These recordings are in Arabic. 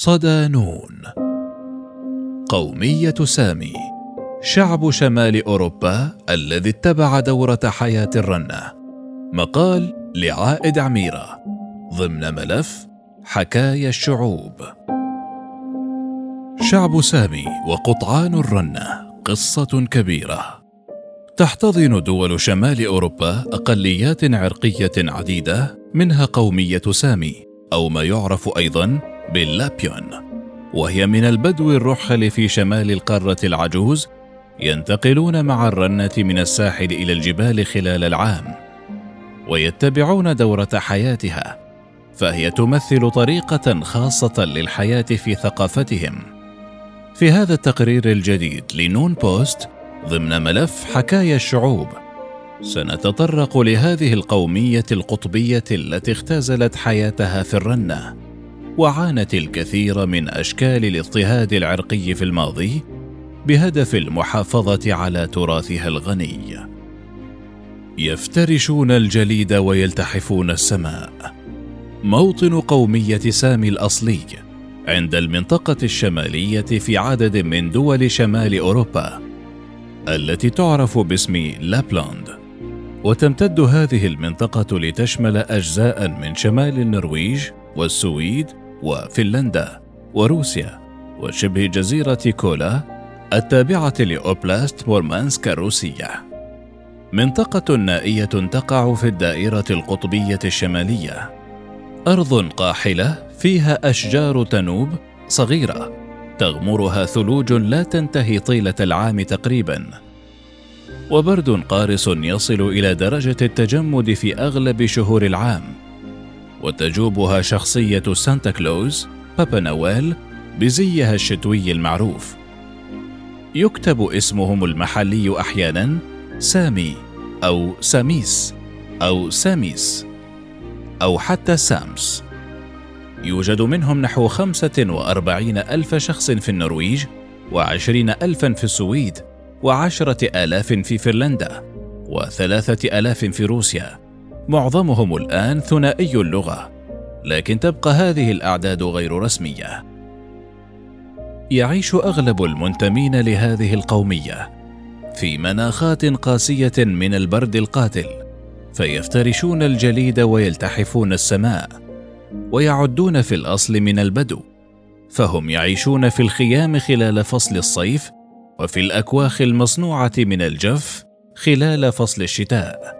صدانون. قومية سامي شعب شمال أوروبا الذي اتبع دورة حياة الرنة. مقال لعائد عميرة ضمن ملف حكايا الشعوب. شعب سامي وقطعان الرنة قصة كبيرة. تحتضن دول شمال أوروبا أقليات عرقية عديدة منها قومية سامي أو ما يعرف أيضا باللابيون وهي من البدو الرحل في شمال القارة العجوز ينتقلون مع الرنة من الساحل إلى الجبال خلال العام ويتبعون دورة حياتها فهي تمثل طريقة خاصة للحياة في ثقافتهم. في هذا التقرير الجديد لنون بوست ضمن ملف حكايا الشعوب سنتطرق لهذه القومية القطبية التي اختزلت حياتها في الرنة. وعانت الكثير من أشكال الاضطهاد العرقي في الماضي بهدف المحافظة على تراثها الغني. يفترشون الجليد ويلتحفون السماء. موطن قومية سامي الأصلي عند المنطقة الشمالية في عدد من دول شمال أوروبا التي تعرف باسم لابلاند وتمتد هذه المنطقة لتشمل أجزاء من شمال النرويج والسويد وفنلندا وروسيا وشبه جزيرة كولا التابعة لأوبلاست مورمانسك الروسية. منطقة نائية تقع في الدائرة القطبية الشمالية. أرض قاحلة فيها أشجار تنوب صغيرة تغمرها ثلوج لا تنتهي طيلة العام تقريبا. وبرد قارس يصل إلى درجة التجمد في أغلب شهور العام. وتجوبها شخصية سانتا كلوز بابا نويل بزيها الشتوي المعروف. يكتب اسمهم المحلي أحيانا سامي أو ساميس أو ساميس أو حتى سامس. يوجد منهم نحو خمسة وأربعين ألف شخص في النرويج وعشرين ألفا في السويد وعشرة آلاف في فنلندا وثلاثة آلاف في روسيا. معظمهم الآن ثنائي اللغة لكن تبقى هذه الأعداد غير رسمية. يعيش أغلب المنتمين لهذه القومية في مناخات قاسية من البرد القاتل فيفترشون الجليد ويلتحفون السماء ويعدون في الأصل من البدو فهم يعيشون في الخيام خلال فصل الصيف وفي الأكواخ المصنوعة من الجف خلال فصل الشتاء.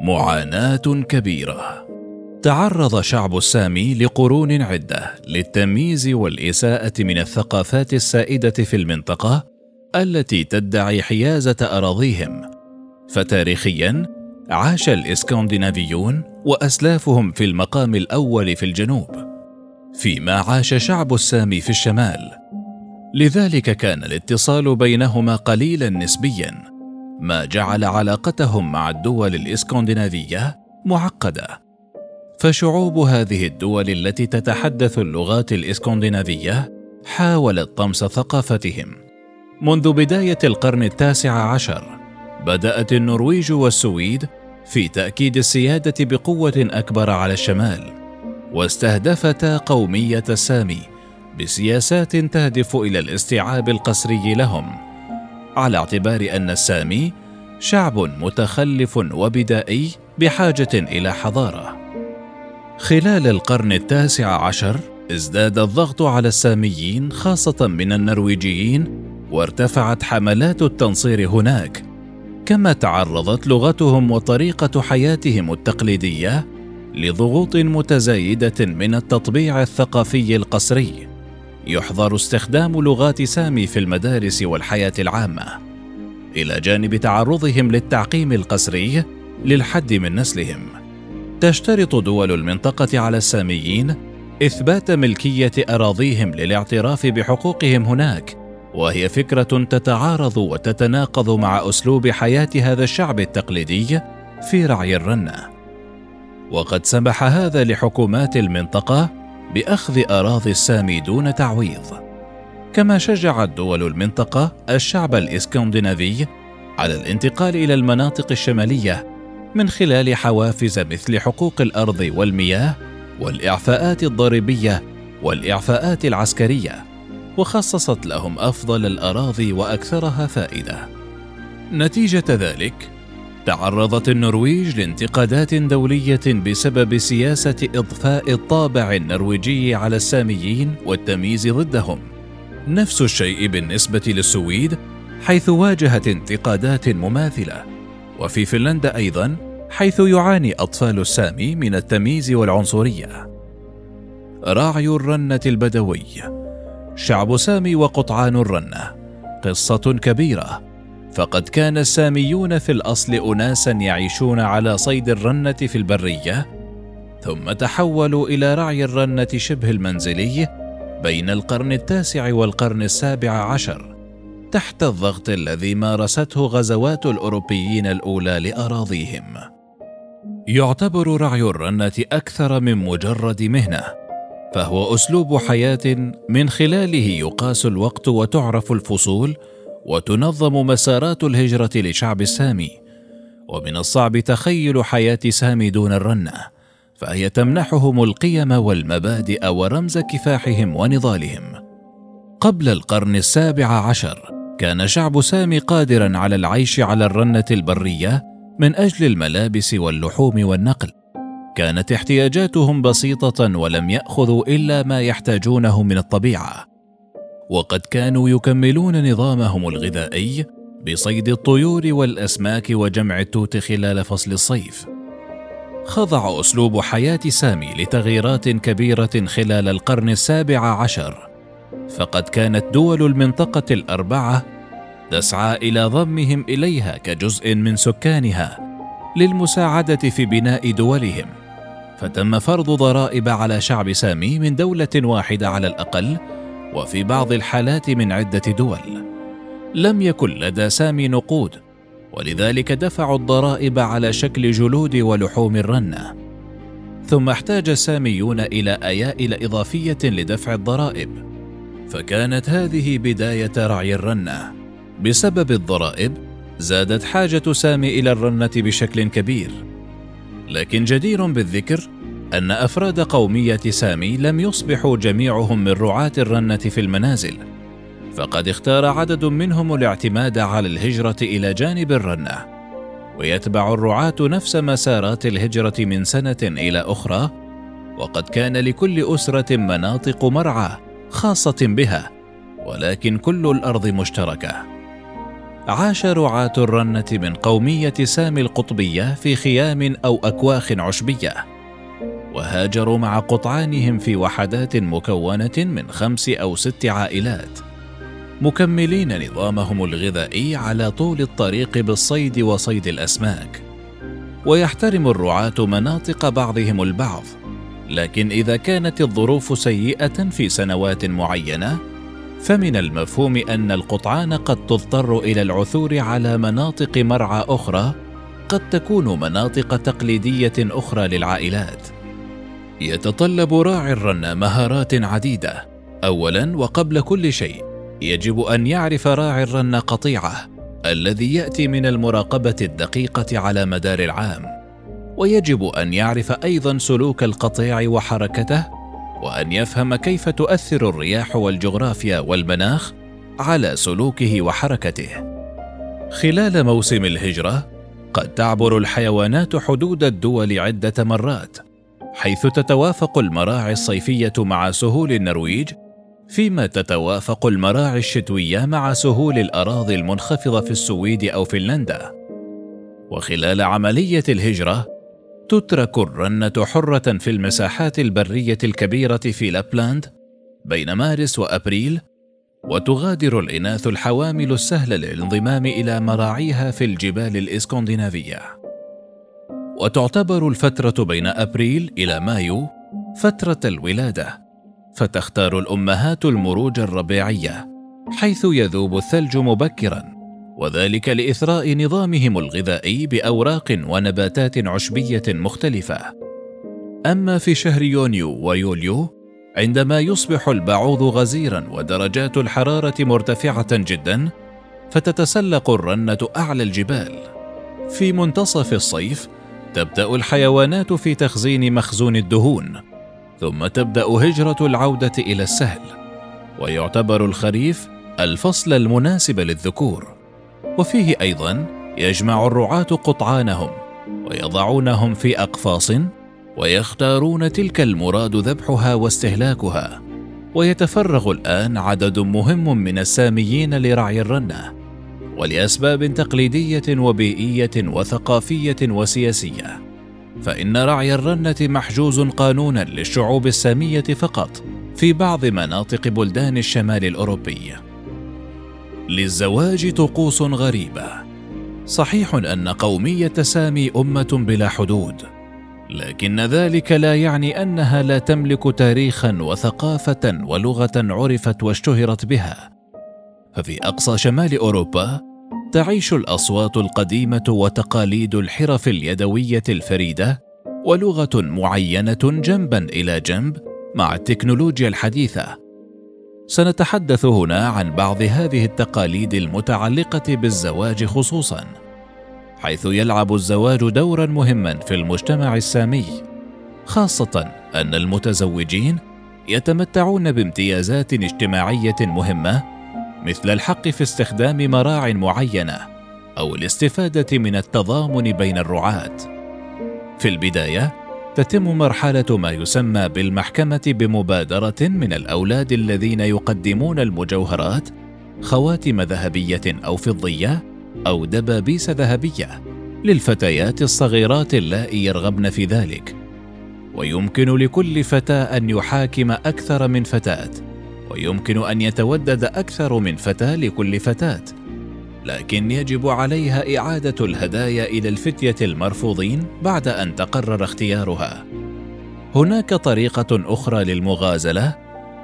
معاناة كبيرة. تعرض شعب السامي لقرون عدة للتمييز والإساءة من الثقافات السائدة في المنطقة التي تدعي حيازة أراضيهم. فتاريخيا عاش الإسكندنافيون وأسلافهم في المقام الأول في الجنوب. فيما عاش شعب السامي في الشمال. لذلك كان الاتصال بينهما قليلا نسبيا. ما جعل علاقتهم مع الدول الإسكندنافية معقدة. فشعوب هذه الدول التي تتحدث اللغات الإسكندنافية حاولت طمس ثقافتهم. منذ بداية القرن التاسع عشر بدأت النرويج والسويد في تأكيد السيادة بقوة أكبر على الشمال واستهدفتا قومية السامي بسياسات تهدف إلى الاستيعاب القسري لهم. على اعتبار أن السامي شعب متخلف وبدائي بحاجة إلى حضارة. خلال القرن التاسع عشر ازداد الضغط على الساميين خاصة من النرويجيين وارتفعت حملات التنصير هناك كما تعرضت لغتهم وطريقة حياتهم التقليدية لضغوط متزايدة من التطبيع الثقافي القسري. يحظر استخدام لغات سامي في المدارس والحياة العامة. إلى جانب تعرضهم للتعقيم القسري للحد من نسلهم. تشترط دول المنطقة على الساميين إثبات ملكية أراضيهم للاعتراف بحقوقهم هناك وهي فكرة تتعارض وتتناقض مع أسلوب حياة هذا الشعب التقليدي في رعي الرنة. وقد سمح هذا لحكومات المنطقة بأخذ أراضي السامي دون تعويض. كما شجعت دول المنطقة الشعب الإسكندنافي على الانتقال إلى المناطق الشمالية من خلال حوافز مثل حقوق الأرض والمياه والإعفاءات الضريبية والإعفاءات العسكرية وخصصت لهم أفضل الأراضي وأكثرها فائدة. نتيجة ذلك تعرضت النرويج لانتقادات دولية بسبب سياسة إضفاء الطابع النرويجي على الساميين والتمييز ضدهم. نفس الشيء بالنسبة للسويد حيث واجهت انتقادات مماثلة. وفي فنلندا أيضا حيث يعاني أطفال السامي من التمييز والعنصرية. راعي الرنة البدوي. شعب سامي وقطعان الرنة. قصة كبيرة. فقد كان الساميون في الأصل اناسا يعيشون على صيد الرنة في البرية ثم تحولوا إلى رعي الرنة شبه المنزلي بين القرن التاسع والقرن السابع عشر تحت الضغط الذي مارسته غزوات الأوروبيين الأولى لأراضيهم. يعتبر رعي الرنة أكثر من مجرد مهنة فهو أسلوب حياة من خلاله يقاس الوقت وتعرف الفصول وتنظم مسارات الهجرة لشعب السامي. ومن الصعب تخيل حياة سامي دون الرنة فهي تمنحهم القيم والمبادئ ورمز كفاحهم ونضالهم. قبل القرن السابع عشر كان شعب سامي قادرا على العيش على الرنة البرية من أجل الملابس واللحوم والنقل. كانت احتياجاتهم بسيطة ولم يأخذوا إلا ما يحتاجونه من الطبيعة. وقد كانوا يكملون نظامهم الغذائي بصيد الطيور والأسماك وجمع التوت خلال فصل الصيف. خضع أسلوب حياة سامي لتغييرات كبيرة خلال القرن السابع عشر. فقد كانت دول المنطقة الأربعة تسعى إلى ضمهم إليها كجزء من سكانها للمساعدة في بناء دولهم. فتم فرض ضرائب على شعب سامي من دولة واحدة على الأقل وفي بعض الحالات من عدة دول. لم يكن لدى سامي نقود ولذلك دفعوا الضرائب على شكل جلود ولحوم الرنه ثم احتاج الساميون إلى أيائل إضافية لدفع الضرائب. فكانت هذه بداية رعي الرنه بسبب الضرائب زادت حاجة سامي إلى الرنة بشكل كبير. لكن جدير بالذكر أن أفراد قومية سامي لم يصبحوا جميعهم من رعاة الرنة في المنازل، فقد اختار عدد منهم الاعتماد على الهجرة إلى جانب الرنة، ويتبع الرعاة نفس مسارات الهجرة من سنة إلى أخرى، وقد كان لكل أسرة مناطق مرعى خاصة بها، ولكن كل الأرض مشتركة. عاش رعاة الرنة من قومية سامي القطبية في خيام أو أكواخ عشبية، وهاجروا مع قطعانهم في وحدات مكونة من خمس أو ست عائلات. مكملين نظامهم الغذائي على طول الطريق بالصيد وصيد الأسماك. ويحترم الرعاة مناطق بعضهم البعض. لكن إذا كانت الظروف سيئة في سنوات معينة فمن المفهوم أن القطعان قد تضطر إلى العثور على مناطق مرعى أخرى قد تكون مناطق تقليدية أخرى للعائلات. يتطلب راعي الرنة مهارات عديدة. أولا وقبل كل شيء يجب أن يعرف راعي الرنة قطيعة الذي يأتي من المراقبة الدقيقة على مدار العام. ويجب أن يعرف أيضا سلوك القطيع وحركته وأن يفهم كيف تؤثر الرياح والجغرافيا والمناخ على سلوكه وحركته. خلال موسم الهجرة قد تعبر الحيوانات حدود الدول عدة مرات. حيث تتوافق المراعي الصيفية مع سهول النرويج فيما تتوافق المراعي الشتوية مع سهول الأراضي المنخفضة في السويد أو فنلندا. وخلال عملية الهجرة تترك الرنة حرة في المساحات البرية الكبيرة في لابلاند بين مارس وأبريل وتغادر الإناث الحوامل السهل للانضمام إلى مراعيها في الجبال الإسكندنافية. وتعتبر الفترة بين أبريل إلى مايو فترة الولادة، فتختار الأمهات المروج الربيعية، حيث يذوب الثلج مبكرًا، وذلك لإثراء نظامهم الغذائي بأوراق ونباتات عشبية مختلفة. أما في شهر يونيو ويوليو، عندما يصبح البعوض غزيرًا ودرجات الحرارة مرتفعة جدًا، فتتسلق الرنة أعلى الجبال. في منتصف الصيف تبدأ الحيوانات في تخزين مخزون الدهون ثم تبدأ هجرة العودة إلى السهل ويعتبر الخريف الفصل المناسب للذكور. وفيه أيضا يجمع الرعاة قطعانهم ويضعونهم في أقفاص ويختارون تلك المراد ذبحها واستهلاكها. ويتفرغ الآن عدد مهم من الساميين لرعي الرنة. ولأسباب تقليدية وبيئية وثقافية وسياسية فإن رعي الرنة محجوز قانونا للشعوب السامية فقط في بعض مناطق بلدان الشمال الأوروبي. للزواج طقوس غريبة. صحيح أن قومية سامي أمة بلا حدود لكن ذلك لا يعني أنها لا تملك تاريخا وثقافة ولغة عرفت واشتهرت بها. ففي أقصى شمال أوروبا تعيش الأصوات القديمة وتقاليد الحرف اليدوية الفريدة ولغة معينة جنبا إلى جنب مع التكنولوجيا الحديثة. سنتحدث هنا عن بعض هذه التقاليد المتعلقة بالزواج خصوصا حيث يلعب الزواج دورا مهما في المجتمع السامي خاصة أن المتزوجين يتمتعون بامتيازات اجتماعية مهمة مثل الحق في استخدام مراع معينة أو الاستفادة من التضامن بين الرعاة. في البداية تتم مرحلة ما يسمى بالمحكمة بمبادرة من الأولاد الذين يقدمون المجوهرات خواتم ذهبية أو فضية أو دبابيس ذهبية للفتيات الصغيرات اللائي يرغبن في ذلك. ويمكن لكل فتاة أن يحاكم أكثر من فتاة. ويمكن أن يتودد أكثر من فتاة لكل فتاة لكن يجب عليها إعادة الهدايا إلى الفتية المرفوضين بعد أن تقرر اختيارها. هناك طريقة أخرى للمغازلة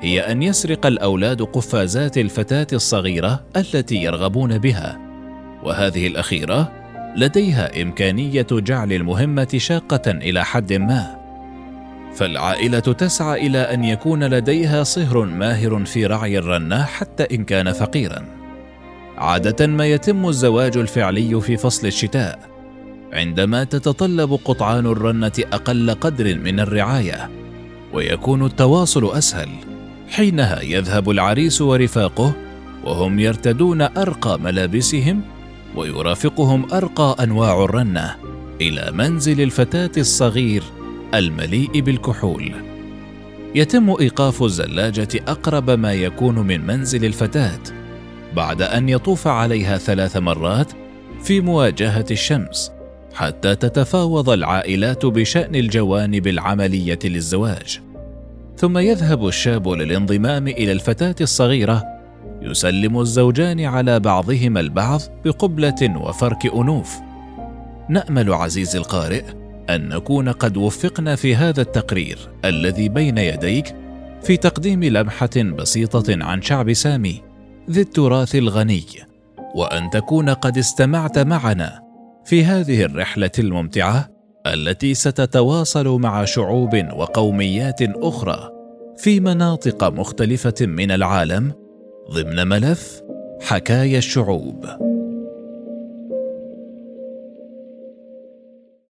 هي أن يسرق الأولاد قفازات الفتاة الصغيرة التي يرغبون بها وهذه الأخيرة لديها إمكانية جعل المهمة شاقة إلى حد ما. فالعائلة تسعى إلى أن يكون لديها صهر ماهر في رعي الرنه حتى إن كان فقيرا. عادة ما يتم الزواج الفعلي في فصل الشتاء عندما تتطلب قطعان الرنة أقل قدر من الرعاية ويكون التواصل أسهل حينها يذهب العريس ورفاقه وهم يرتدون أرقى ملابسهم ويرافقهم أرقى أنواع الرنة إلى منزل الفتاة الصغير المليء بالكحول. يتم إيقاف الزلاجة أقرب ما يكون من منزل الفتاة بعد أن يطوف عليها ثلاث مرات في مواجهة الشمس حتى تتفاوض العائلات بشأن الجوانب العملية للزواج. ثم يذهب الشاب للانضمام إلى الفتاة الصغيرة يسلم الزوجان على بعضهما البعض بقبلة وفرك أنوف. نأمل عزيزي القارئ أن نكون قد وفقنا في هذا التقرير الذي بين يديك في تقديم لمحة بسيطة عن شعب سامي ذي التراث الغني وأن تكون قد استمعت معنا في هذه الرحلة الممتعة التي ستتواصل مع شعوب وقوميات أخرى في مناطق مختلفة من العالم ضمن ملف حكايا الشعوب.